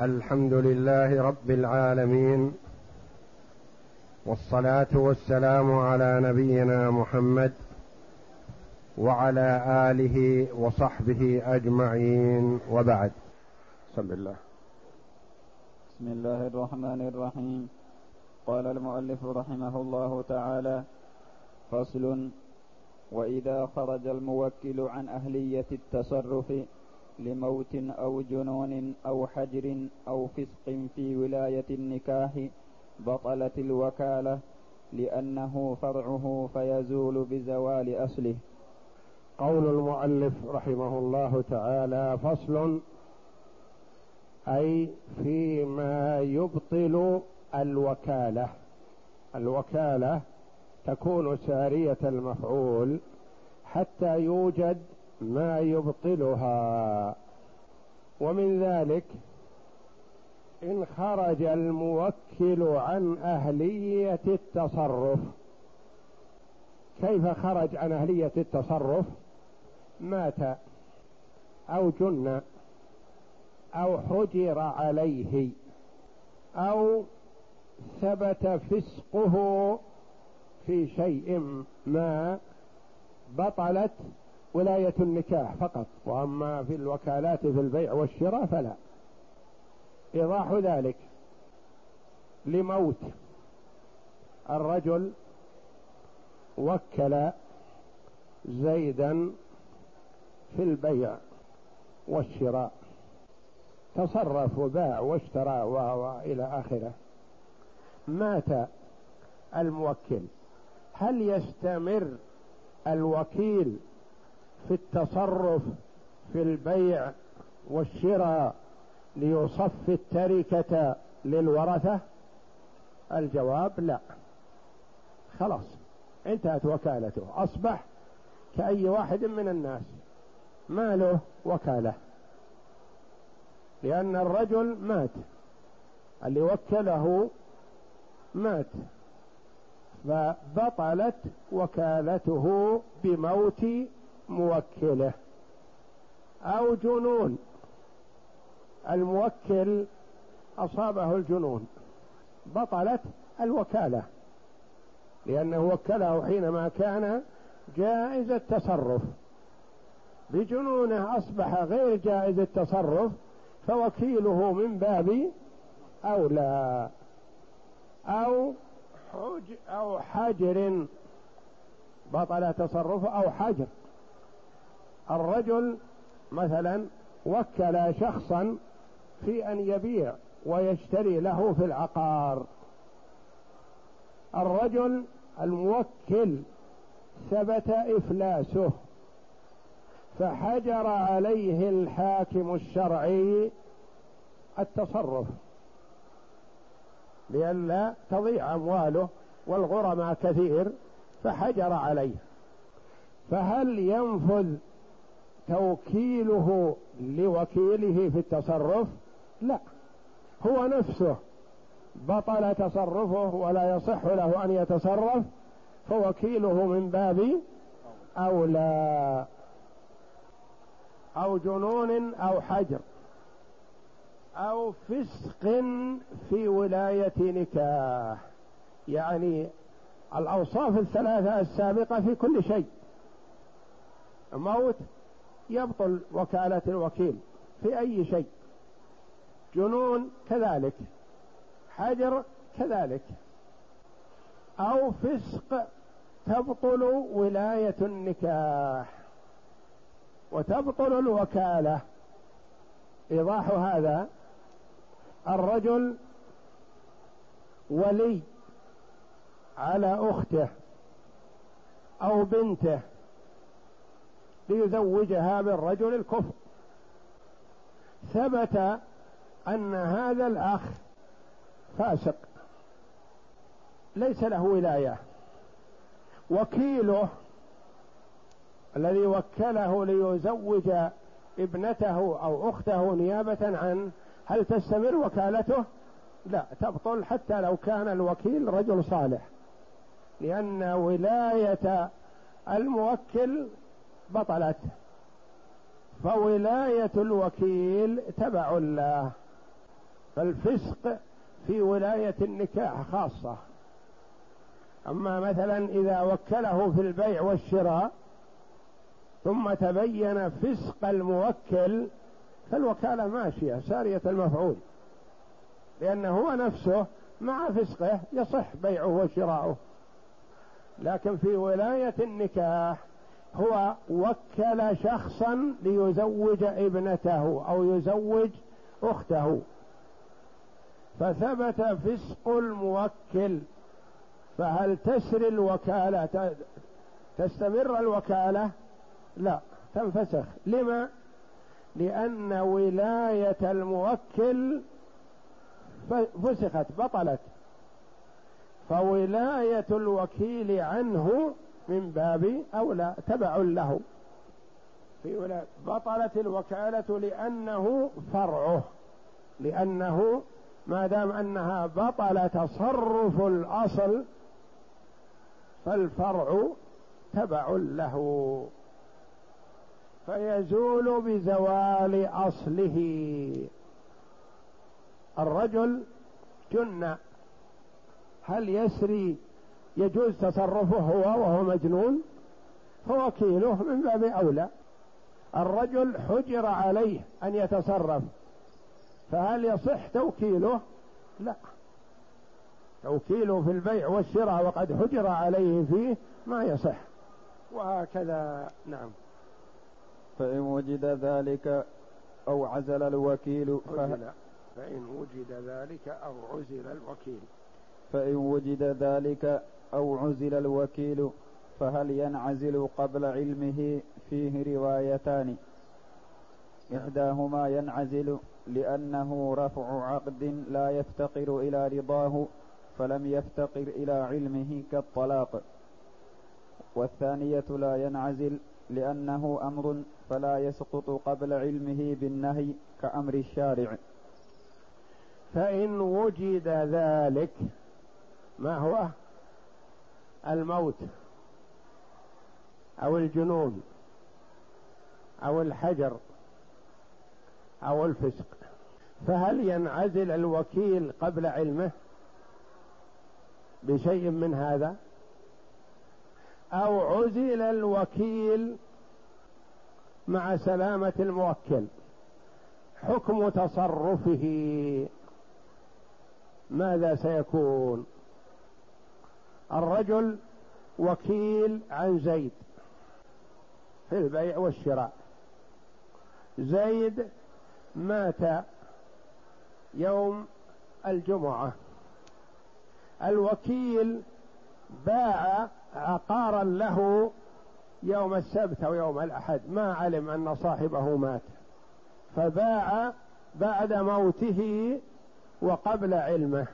الحمد لله رب العالمين والصلاة والسلام على نبينا محمد وعلى آله وصحبه أجمعين وبعد. بسم الله. بسم الله الرحمن الرحيم. قال المؤلف رحمه الله تعالى فصل وإذا خرج الموكل عن أهلية التصرف لموت أو جنون أو حجر أو فسق في ولاية النكاح بطلت الوكالة لأنه فرعه فيزول بزوال أصله. قول المؤلف رحمه الله تعالى فصل أي فيما يبطل الوكالة. الوكالة تكون سارية المفعول حتى يوجد ما يبطلها. ومن ذلك إن خرج الموكل عن أهلية التصرف. كيف خرج عن أهلية التصرف؟ مات أو جن أو حجر عليه أو ثبت فسقه في شيء ما بطلت ولاية النكاح فقط وأما في الوكالات في البيع والشراء فلا. إيضاح ذلك لموت الرجل وكل زيدا في البيع والشراء. تصرف وباع واشترى والى آخره. مات الموكل. هل يستمر الوكيل في التصرف في البيع والشراء ليصفي التركة للورثة؟ الجواب لا. خلاص انتهت وكالته. أصبح كأي واحد من الناس. ما له وكالة. لأن الرجل مات. اللي وكله مات. فبطلت وكالته بموت موكلة أو جنون. الموكل أصابه الجنون بطلت الوكالة لأنه وكله حينما كان جائز التصرف. بجنونه أصبح غير جائز التصرف فوكيله من باب أولى أو حج أو حجر بطل تصرفه أو حجر. الرجل مثلا وكل شخصا في أن يبيع ويشتري له في العقار. الرجل الموكل ثبت إفلاسه فحجر عليه الحاكم الشرعي التصرف لئلا تضيع أمواله والغرماء كثير فحجر عليه. فهل ينفذ توكيله لوكيله في التصرف؟ لا. هو نفسه بطل تصرفه ولا يصح له أن يتصرف فوكيله من باب أولى أو جنون أو حجر أو فسق في ولاية نكاح. يعني الأوصاف الثلاثة السابقة في كل شيء. موت يبطل وكالة الوكيل في أي شيء. جنون كذلك حجر كذلك أو فسق تبطل ولاية النكاح. وتبطل الوكالة إيضاح هذا الرجل ولي على أخته أو بنته. ليزوجها بالرجل الكفر. ثبت أن هذا الأخ فاسق ليس له ولاية. وكيله الذي وكله ليزوج ابنته أو أخته نيابة عنه هل تستمر وكالته؟ لا تبطل حتى لو كان الوكيل رجل صالح لأن ولاية الموكل بطلت. فولاية الوكيل تبع الله. فالفسق في ولاية النكاح خاصة. أما مثلا إذا وكله في البيع والشراء ثم تبين فسق الموكل فالوكالة ماشية سارية المفعول. لأنه هو نفسه مع فسقه يصح بيعه وشراؤه. لكن في ولاية النكاح هو وكل شخصا ليزوج ابنته أو يزوج أخته. فثبت فسق الموكل. فهل تسري الوكالة؟ تستمر الوكالة؟ لا تنفسخ. لما؟ لأن ولاية الموكل فسخت بطلت. فولاية الوكيل عنه من باب أولى تبع له. في ولاية بطلت الوكالة لأنه فرعه. لأنه ما دام أنها بطل تصرف الأصل فالفرع تبع له. فيزول بزوال أصله. الرجل جن هل يسري يجوز تصرفه هو وهو مجنون فوكيله من باب أولى. الرجل حجر عليه أن يتصرف فهل يصح توكيله؟ لا. توكيله في البيع والشراء وقد حجر عليه فيه ما يصح. وهكذا نعم. فإن وجد ذلك أو عزل الوكيل فهل فإن وجد ذلك أو عزل الوكيل. فإن وجد ذلك أو عزل الوكيل فهل ينعزل قبل علمه؟ فيه روايتان. إحداهما ينعزل لأنه رفع عقد لا يفتقر إلى رضاه فلم يفتقر إلى علمه كالطلاق. والثانية لا ينعزل لأنه أمر فلا يسقط قبل علمه بالنهي كأمر الشارع. فإن وجد ذلك ما هو؟ الموت أو الجنون أو الحجر أو الفسق. فهل ينعزل الوكيل قبل علمه بشيء من هذا؟ أو عزل الوكيل مع سلامة الموكل؟ حكم تصرفه ماذا سيكون؟ الرجل وكيل عن زيد في البيع والشراء. زيد مات يوم الجمعة. الوكيل باع عقارا له يوم السبت أو يوم الأحد. ما علم أن صاحبه مات. فباع بعد موته وقبل علمه.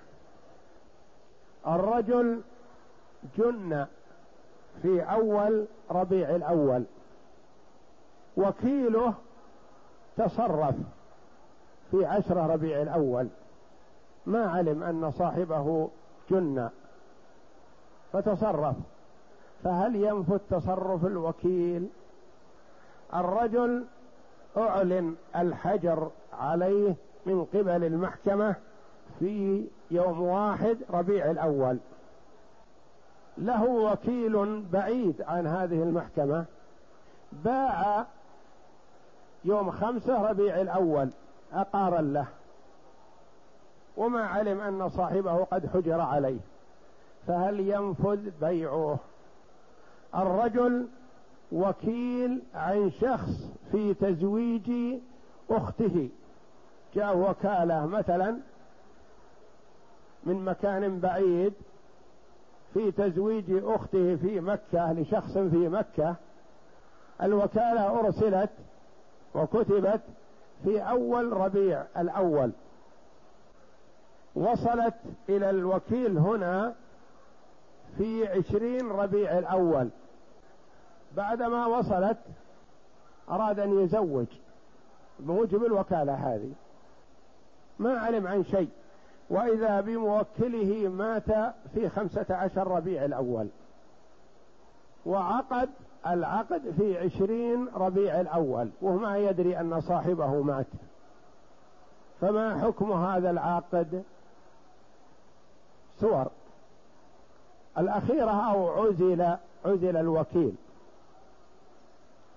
الرجل جن في أول ربيع الأول. وكيله تصرف في عشرة ربيع الأول. ما علم أن صاحبه جن. فتصرف. فهل ينفذ تصرف الوكيل؟ الرجل أعلن الحجر عليه من قبل المحكمة في يوم واحد ربيع الأول. له وكيل بعيد عن هذه المحكمة باع يوم خمسة ربيع الأول عقارا له وما علم أن صاحبه قد حجر عليه فهل ينفذ بيعه؟ الرجل وكيل عن شخص في تزويج أخته جاء وكالة مثلا من مكان بعيد في تزويج أخته في مكة لشخص في مكة. الوكالة أرسلت وكتبت في أول ربيع الأول. وصلت إلى الوكيل هنا في عشرين ربيع الأول. بعدما وصلت أراد أن يزوج بموجب الوكالة هذه. ما علم عن شيء. وإذا بموكله مات في خمسة عشر ربيع الأول. وعقد العقد في عشرين ربيع الأول وهو ما يدري أن صاحبه مات. فما حكم هذا العاقد صور الأخيرة أو عزل عزل الوكيل.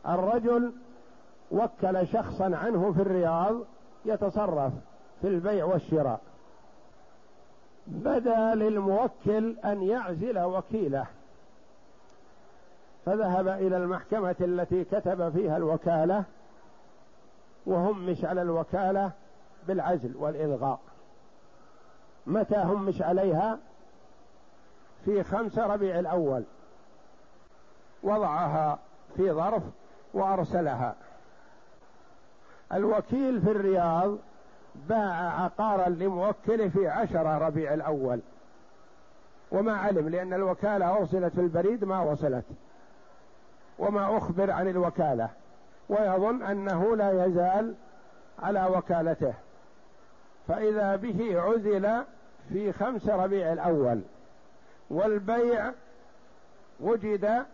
الرجل وكل شخصا عنه في الرياض يتصرف في البيع والشراء. بدا للموكل أن يعزل وكيله فذهب إلى المحكمة التي كتب فيها الوكالة وهمش على الوكالة بالعزل والإلغاء. متى همش عليها؟ في خمس ربيع الأول. وضعها في ظرف وأرسلها. الوكيل في الرياض باع عقارا لموكله في عشر ربيع الأول. وما علم لأن الوكالة أرسلت في البريد ما وصلت. وما أخبر عن الوكالة. ويظن أنه لا يزال على وكالته. فإذا به عزل في خمس ربيع الأول. والبيع وجد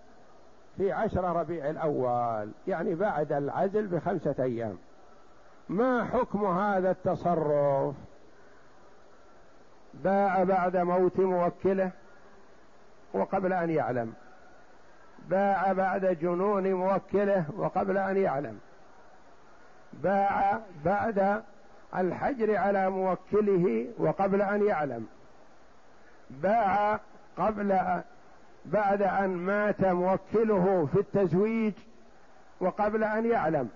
في عشر ربيع الأول. يعني بعد العزل بخمسة أيام. ما حكم هذا التصرف؟ باع بعد موت موكله وقبل أن يعلم. باع بعد جنون موكله وقبل أن يعلم. باع بعد الحجر على موكله وقبل أن يعلم. باع قبل بعد أن مات موكله في التزويج وقبل أن يعلم.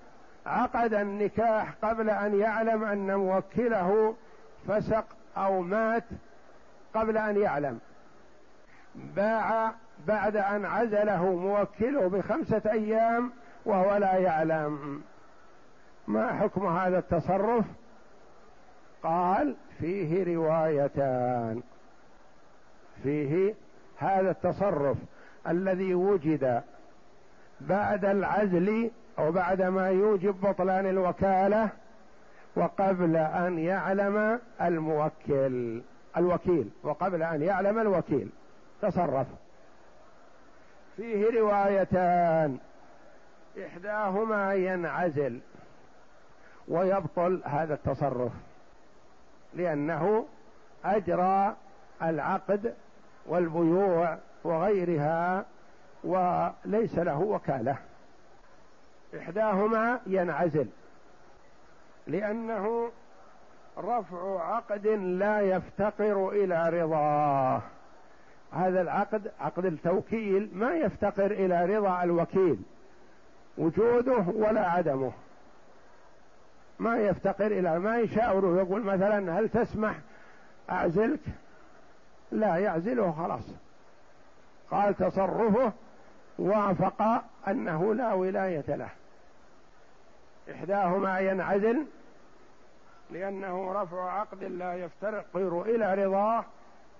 عقد النكاح قبل أن يعلم أن موكله فسق أو مات قبل أن يعلم. باع بعد أن عزله موكله بخمسة أيام وهو لا يعلم. ما حكم هذا التصرف؟ قال فيه روايتان. فيه هذا التصرف الذي وجد بعد العزل أو بعد ما يوجب بطلان الوكالة وقبل أن يعلم الموكل الوكيل وقبل أن يعلم الوكيل. تصرف. فيه روايتان. إحداهما ينعزل ويبطل هذا التصرف لأنه أجرى العقد والبيوع وغيرها وليس له وكالة. إحداهما ينعزل لأنه رفع عقد لا يفتقر إلى رضاه. هذا العقد عقد التوكيل ما يفتقر إلى رضا الوكيل وجوده ولا عدمه. ما يفتقر إلى ما يشاوره يقول مثلا هل تسمح أعزلك؟ لا يعزله خلاص. قال تصرفه وافق أنه لا ولاية له. إحداهما ينعزل لأنه رفع عقد لا يفتقر إلى رضاه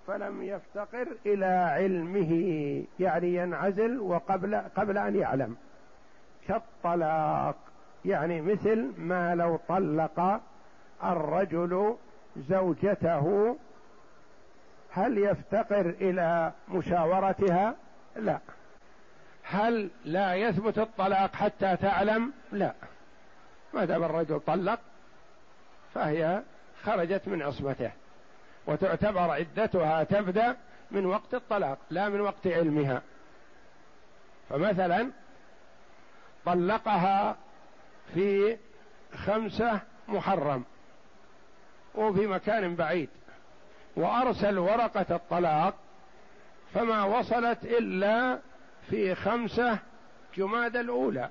فلم يفتقر إلى علمه يعني ينعزل وقبل قبل أن يعلم كالطلاق يعني مثل ما لو طلق الرجل زوجته هل يفتقر إلى مشاورتها؟ لا هل لا يثبت الطلاق حتى تعلم؟ لا ما دام الرجل طلق فهي خرجت من عصمته وتعتبر عدتها تبدأ من وقت الطلاق لا من وقت علمها. فمثلا طلقها في خمسة محرم وفي مكان بعيد وأرسل ورقة الطلاق فما وصلت إلا في خمسة جماد الأولى.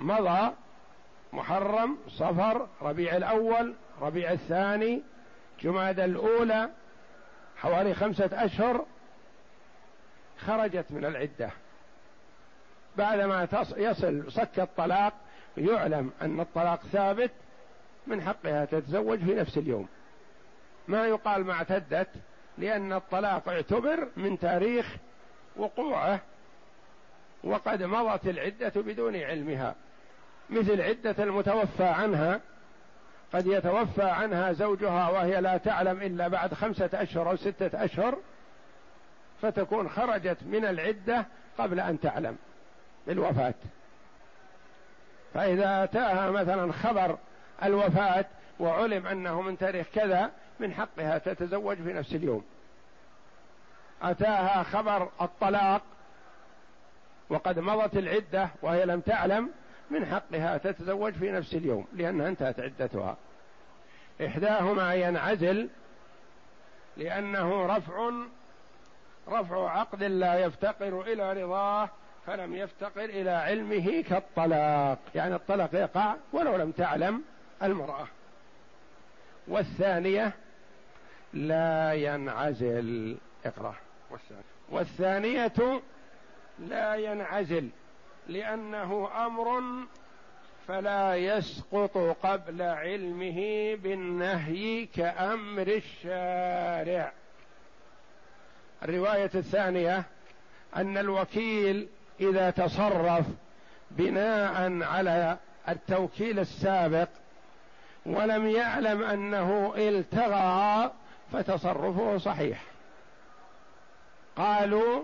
مضى محرم صفر ربيع الأول ربيع الثاني جماد الأولى حوالي خمسة أشهر خرجت من العدة. بعدما يصل صك الطلاق يعلم أن الطلاق ثابت من حقها تتزوج في نفس اليوم. ما يقال ما اعتدت لأن الطلاق اعتبر من تاريخ وقوعه وقد مضت العدة بدون علمها. مثل عدة المتوفى عنها قد يتوفى عنها زوجها وهي لا تعلم إلا بعد خمسة أشهر أو ستة أشهر فتكون خرجت من العدة قبل أن تعلم بالوفاة. فإذا أتاها مثلا خبر الوفاة وعلم أنه من تاريخ كذا من حقها تتزوج في نفس اليوم. أتاها خبر الطلاق وقد مضت العدة وهي لم تعلم من حقها تتزوج في نفس اليوم لأنها انتهت عدتها. إحداهما ينعزل لأنه رفع رفع عقد لا يفتقر إلى رضاه فلم يفتقر إلى علمه كالطلاق. يعني الطلاق يقع ولو لم تعلم المرأة. والثانية لا ينعزل. اقرأ. والثانية. لا ينعزل. لأنه أمر فلا يسقط قبل علمه بالنهي كأمر الشارع. الرواية الثانية أن الوكيل إذا تصرف بناء على التوكيل السابق ولم يعلم أنه التغى فتصرفه صحيح. قالوا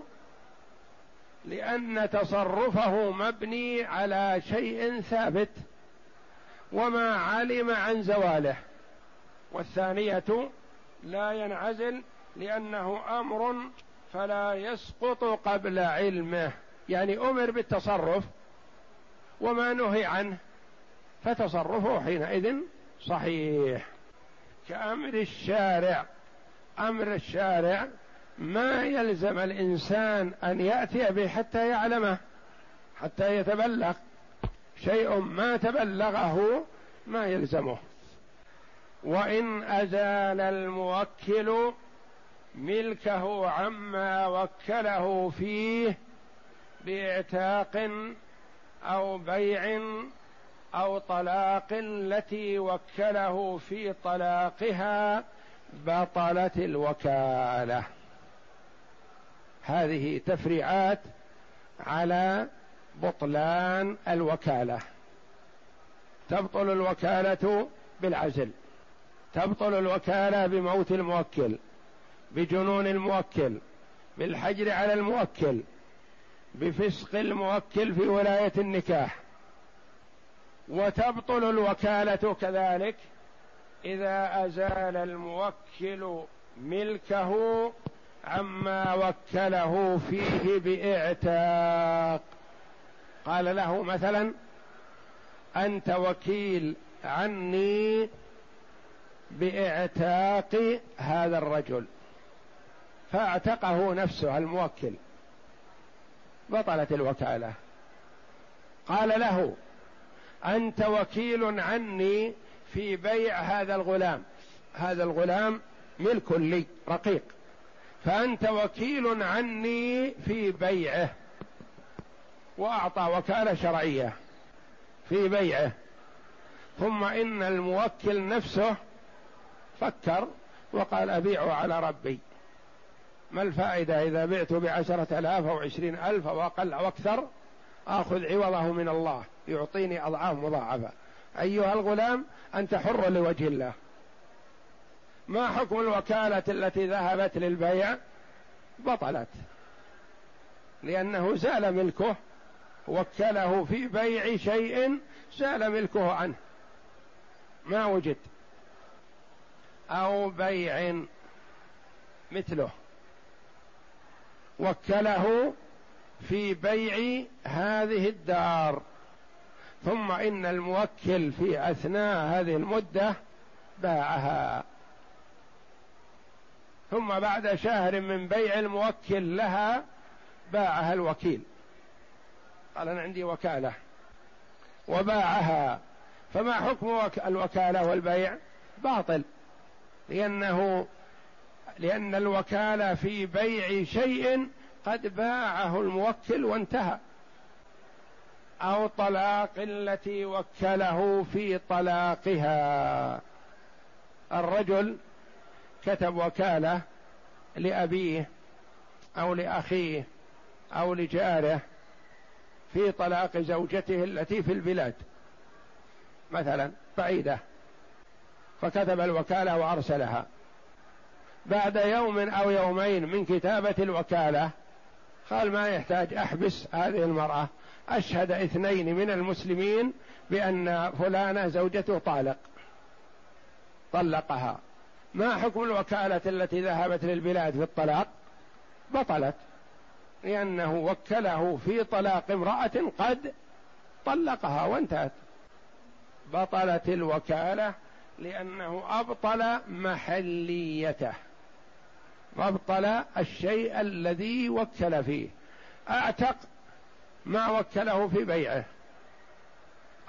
لأن تصرفه مبني على شيء ثابت وما علم عن زواله. والثانية لا ينعزل لأنه أمر فلا يسقط قبل علمه. يعني أمر بالتصرف وما نهي عنه فتصرفه حينئذ صحيح. كأمر الشارع أمر الشارع ما يلزم الإنسان أن يأتي به حتى يعلمه حتى يتبلغ. شيء ما تبلغه ما يلزمه. وإن أزال الموكل ملكه عما وكله فيه بإعتاق أو بيع أو طلاق التي وكله في طلاقها بطلت الوكالة. هذه تفريعات على بطلان الوكالة. تبطل الوكالة بالعزل. تبطل الوكالة بموت الموكل بجنون الموكل بالحجر على الموكل بفسق الموكل في ولاية النكاح. وتبطل الوكالة كذلك إذا أزال الموكل ملكه عما وكله فيه بإعتاق. قال له مثلا أنت وكيل عني بإعتاق هذا الرجل. فاعتقه نفسه الموكل. بطلت الوكالة. قال له أنت وكيل عني في بيع هذا الغلام. هذا الغلام ملك لي رقيق. فأنت وكيل عني في بيعه. وأعطى وكالة شرعية في بيعه. ثم إن الموكل نفسه فكر وقال أبيعه على ربي. ما الفائدة إذا بعت بعشرة آلاف أو عشرين ألف أو أقل أو أكثر؟ آخذ عوضه من الله. يعطيني أضعاف مضاعفة. أيها الغلام أنت حر لوجه الله. ما حكم الوكالة التي ذهبت للبيع؟ بطلت. لأنه زال ملكه وكله في بيع شيء زال ملكه عنه. ما وجد أو بيع مثله. وكله في بيع هذه الدار. ثم إن الموكل في أثناء هذه المدة باعها. ثم بعد شهر من بيع الموكل لها باعها الوكيل. قال أنا عندي وكالة. وباعها. فما حكم الوكالة والبيع؟ باطل. لأنه لأن الوكالة في بيع شيء قد باعه الموكل وانتهى. أو طلاق التي وكله في طلاقها. الرجل كتب وكالة لأبيه أو لأخيه أو لجاره في طلاق زوجته التي في البلاد مثلا بعيدة. فكتب الوكالة وأرسلها. بعد يوم أو يومين من كتابة الوكالة قال ما يحتاج أحبس هذه المرأة. أشهد اثنين من المسلمين بأن فلانة زوجته طالق. طلقها. ما حكم الوكالة التي ذهبت للبلاد في الطلاق؟ بطلت. لأنه وكله في طلاق امرأة قد طلقها وانتهت. بطلت الوكالة لأنه أبطل محليته. أبطل الشيء الذي وكل فيه. أعتق ما وكله في بيعه.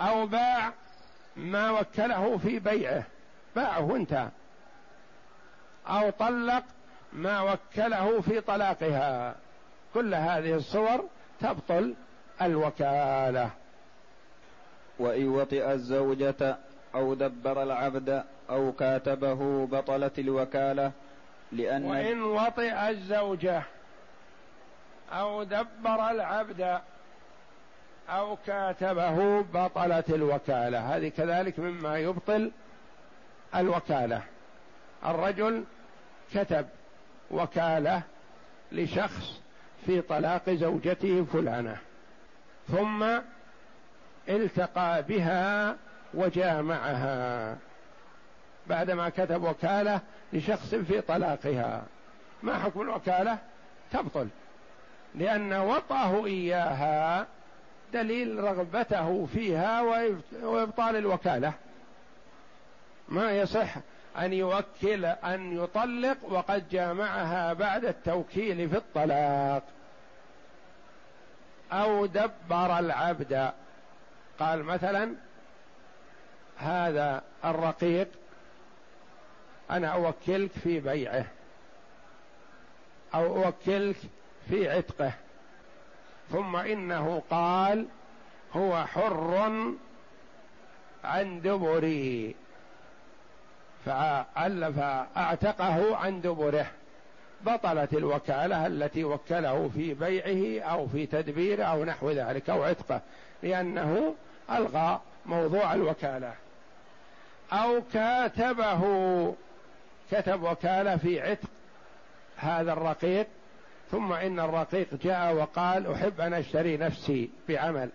أو باع ما وكله في بيعه. باعه وانتهى. أو طلق ما وكله في طلاقها. كل هذه الصور تبطل الوكالة. وإن وطئ الزوجة أو دبر العبد أو كاتبه بطلت الوكالة لأن وإن وطئ الزوجة أو دبر العبد أو كاتبه بطلت الوكالة. هذه كذلك مما يبطل الوكالة. الرجل كتب وكالة لشخص في طلاق زوجته فلانه ثم التقى بها وجامعها بعدما كتب وكالة لشخص في طلاقها. ما حكم الوكالة؟ تبطل لأن وطأه إياها دليل رغبته فيها وإبطال الوكالة. ما يصح أن يوكل أن يطلق وقد جامعها بعد التوكيل في الطلاق. أو دبر العبد. قال مثلا هذا الرقيق أنا أوكلك في بيعه أو أوكلك في عتقه. ثم إنه قال هو حر عن دبري. فألف أعتقه عن دبره. بطلت الوكالة التي وكله في بيعه أو في تدبيره أو نحو ذلك أو عتقه لأنه ألغى موضوع الوكالة. أو كاتبه كتب وكالة في عتق هذا الرقيق ثم إن الرقيق جاء وقال أحب أن أشتري نفسي بعمل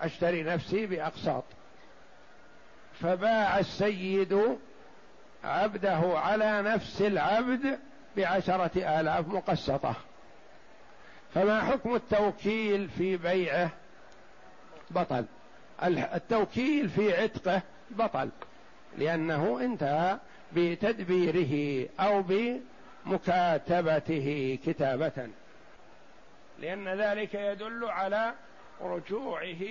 أشتري نفسي بأقساط. فباع السيد عبده على نفس العبد بعشرة آلاف مقسطة. فما حكم التوكيل في بيعه؟ بطل. التوكيل في عتقه بطل. لأنه انتهى بتدبيره أو بمكاتبته كتابة. لأن ذلك يدل على رجوعه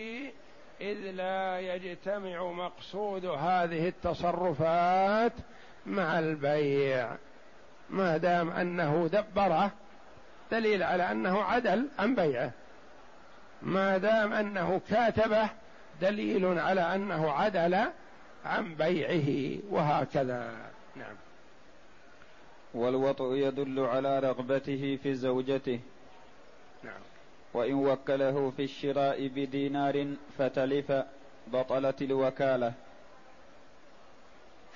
إذ لا يجتمع مقصود هذه التصرفات مع البيع. ما دام أنه دبره دليل على أنه عدل عن بيعه. ما دام أنه كاتبه دليل على أنه عدل عن بيعه. وهكذا. نعم. والوطء يدل على رغبته في زوجته. نعم. وإن وكله في الشراء بدينار فتلف بطلت الوكالة.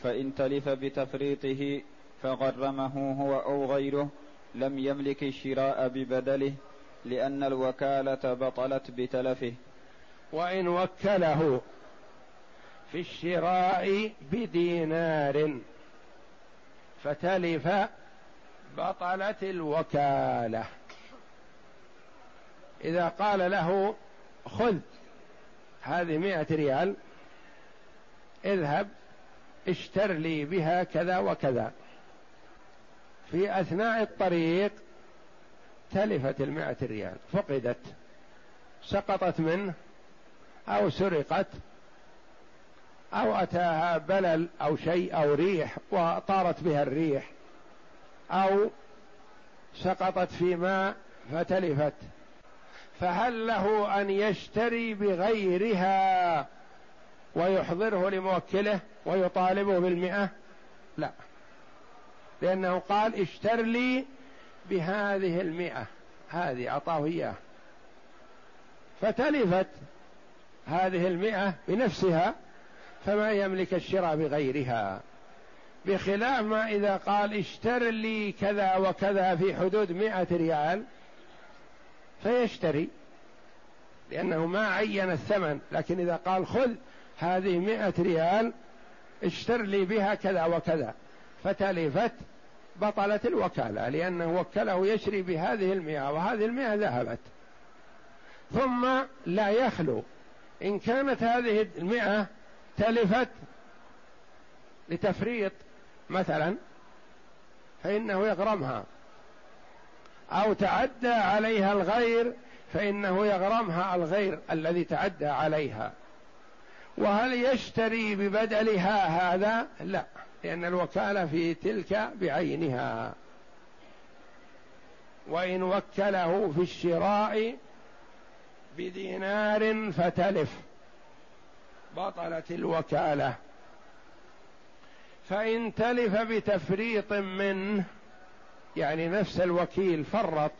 فإن تلف بتفريطه فغرمه هو أو غيره لم يملك الشراء ببدله لأن الوكالة بطلت بتلفه. وإن وكله في الشراء بدينار فتلف بطلت الوكالة. إذا قال له خذ هذه مائه ريال اذهب اشتر لي بها كذا وكذا. في أثناء الطريق تلفت المائه ريال. فقدت. سقطت منه أو سرقت أو أتاها بلل أو شيء أو ريح وطارت بها الريح أو سقطت في ماء فتلفت. فهل له أن يشتري بغيرها؟ ويحضره لموكله ويطالبه بالمئة؟ لا. لأنه قال اشتر لي بهذه المئة. هذه أعطاه إياه. فتلفت هذه المئة بنفسها فما يملك الشراء بغيرها. بخلاف ما إذا قال اشتر لي كذا وكذا في حدود مئة ريال فيشتري. لأنه ما عين الثمن لكن إذا قال خذ هذه مئة ريال اشتر لي بها كذا وكذا. فتلفت بطلت الوكالة لأنه وكله يشري بهذه المئة وهذه المئة ذهبت. ثم لا يخلو. إن كانت هذه المئة تلفت لتفريط مثلا فإنه يغرمها. أو تعدى عليها الغير فإنه يغرمها الغير الذي تعدى عليها. وهل يشتري ببدلها هذا؟ لا لأن الوكالة في تلك بعينها. وإن وكله في الشراء بدينار فتلف. بطلت الوكالة. فإن تلف بتفريط منه يعني نفس الوكيل فرط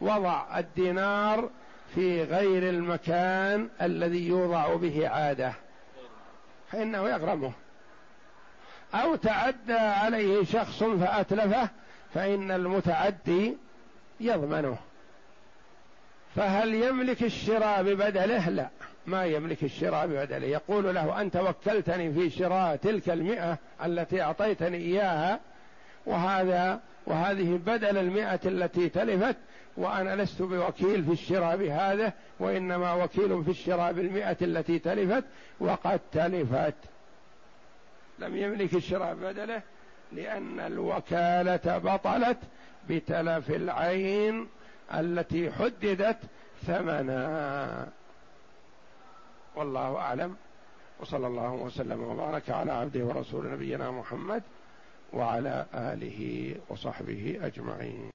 وضع الدينار في غير المكان الذي يوضع به عادة. فإنه يغرمه. أو تعدى عليه شخص فأتلفه فإن المتعدي يضمنه. فهل يملك الشراء ببدله؟ لا. ما يملك الشراء ببدله. يقول له أنت وكلتني في شراء تلك المئة التي أعطيتني إياها وهذا وهذه بدل المئة التي تلفت وأنا لست بوكيل في الشراء بهذا وإنما وكيل في الشراء بالمئة التي تلفت وقد تلفت. لم يملك الشراء بدله لأن الوكالة بطلت بتلف العين التي حددت ثمنا والله أعلم. وصلى الله وسلم وبارك على عبده ورسول نبينا محمد وعلى آله وصحبه أجمعين.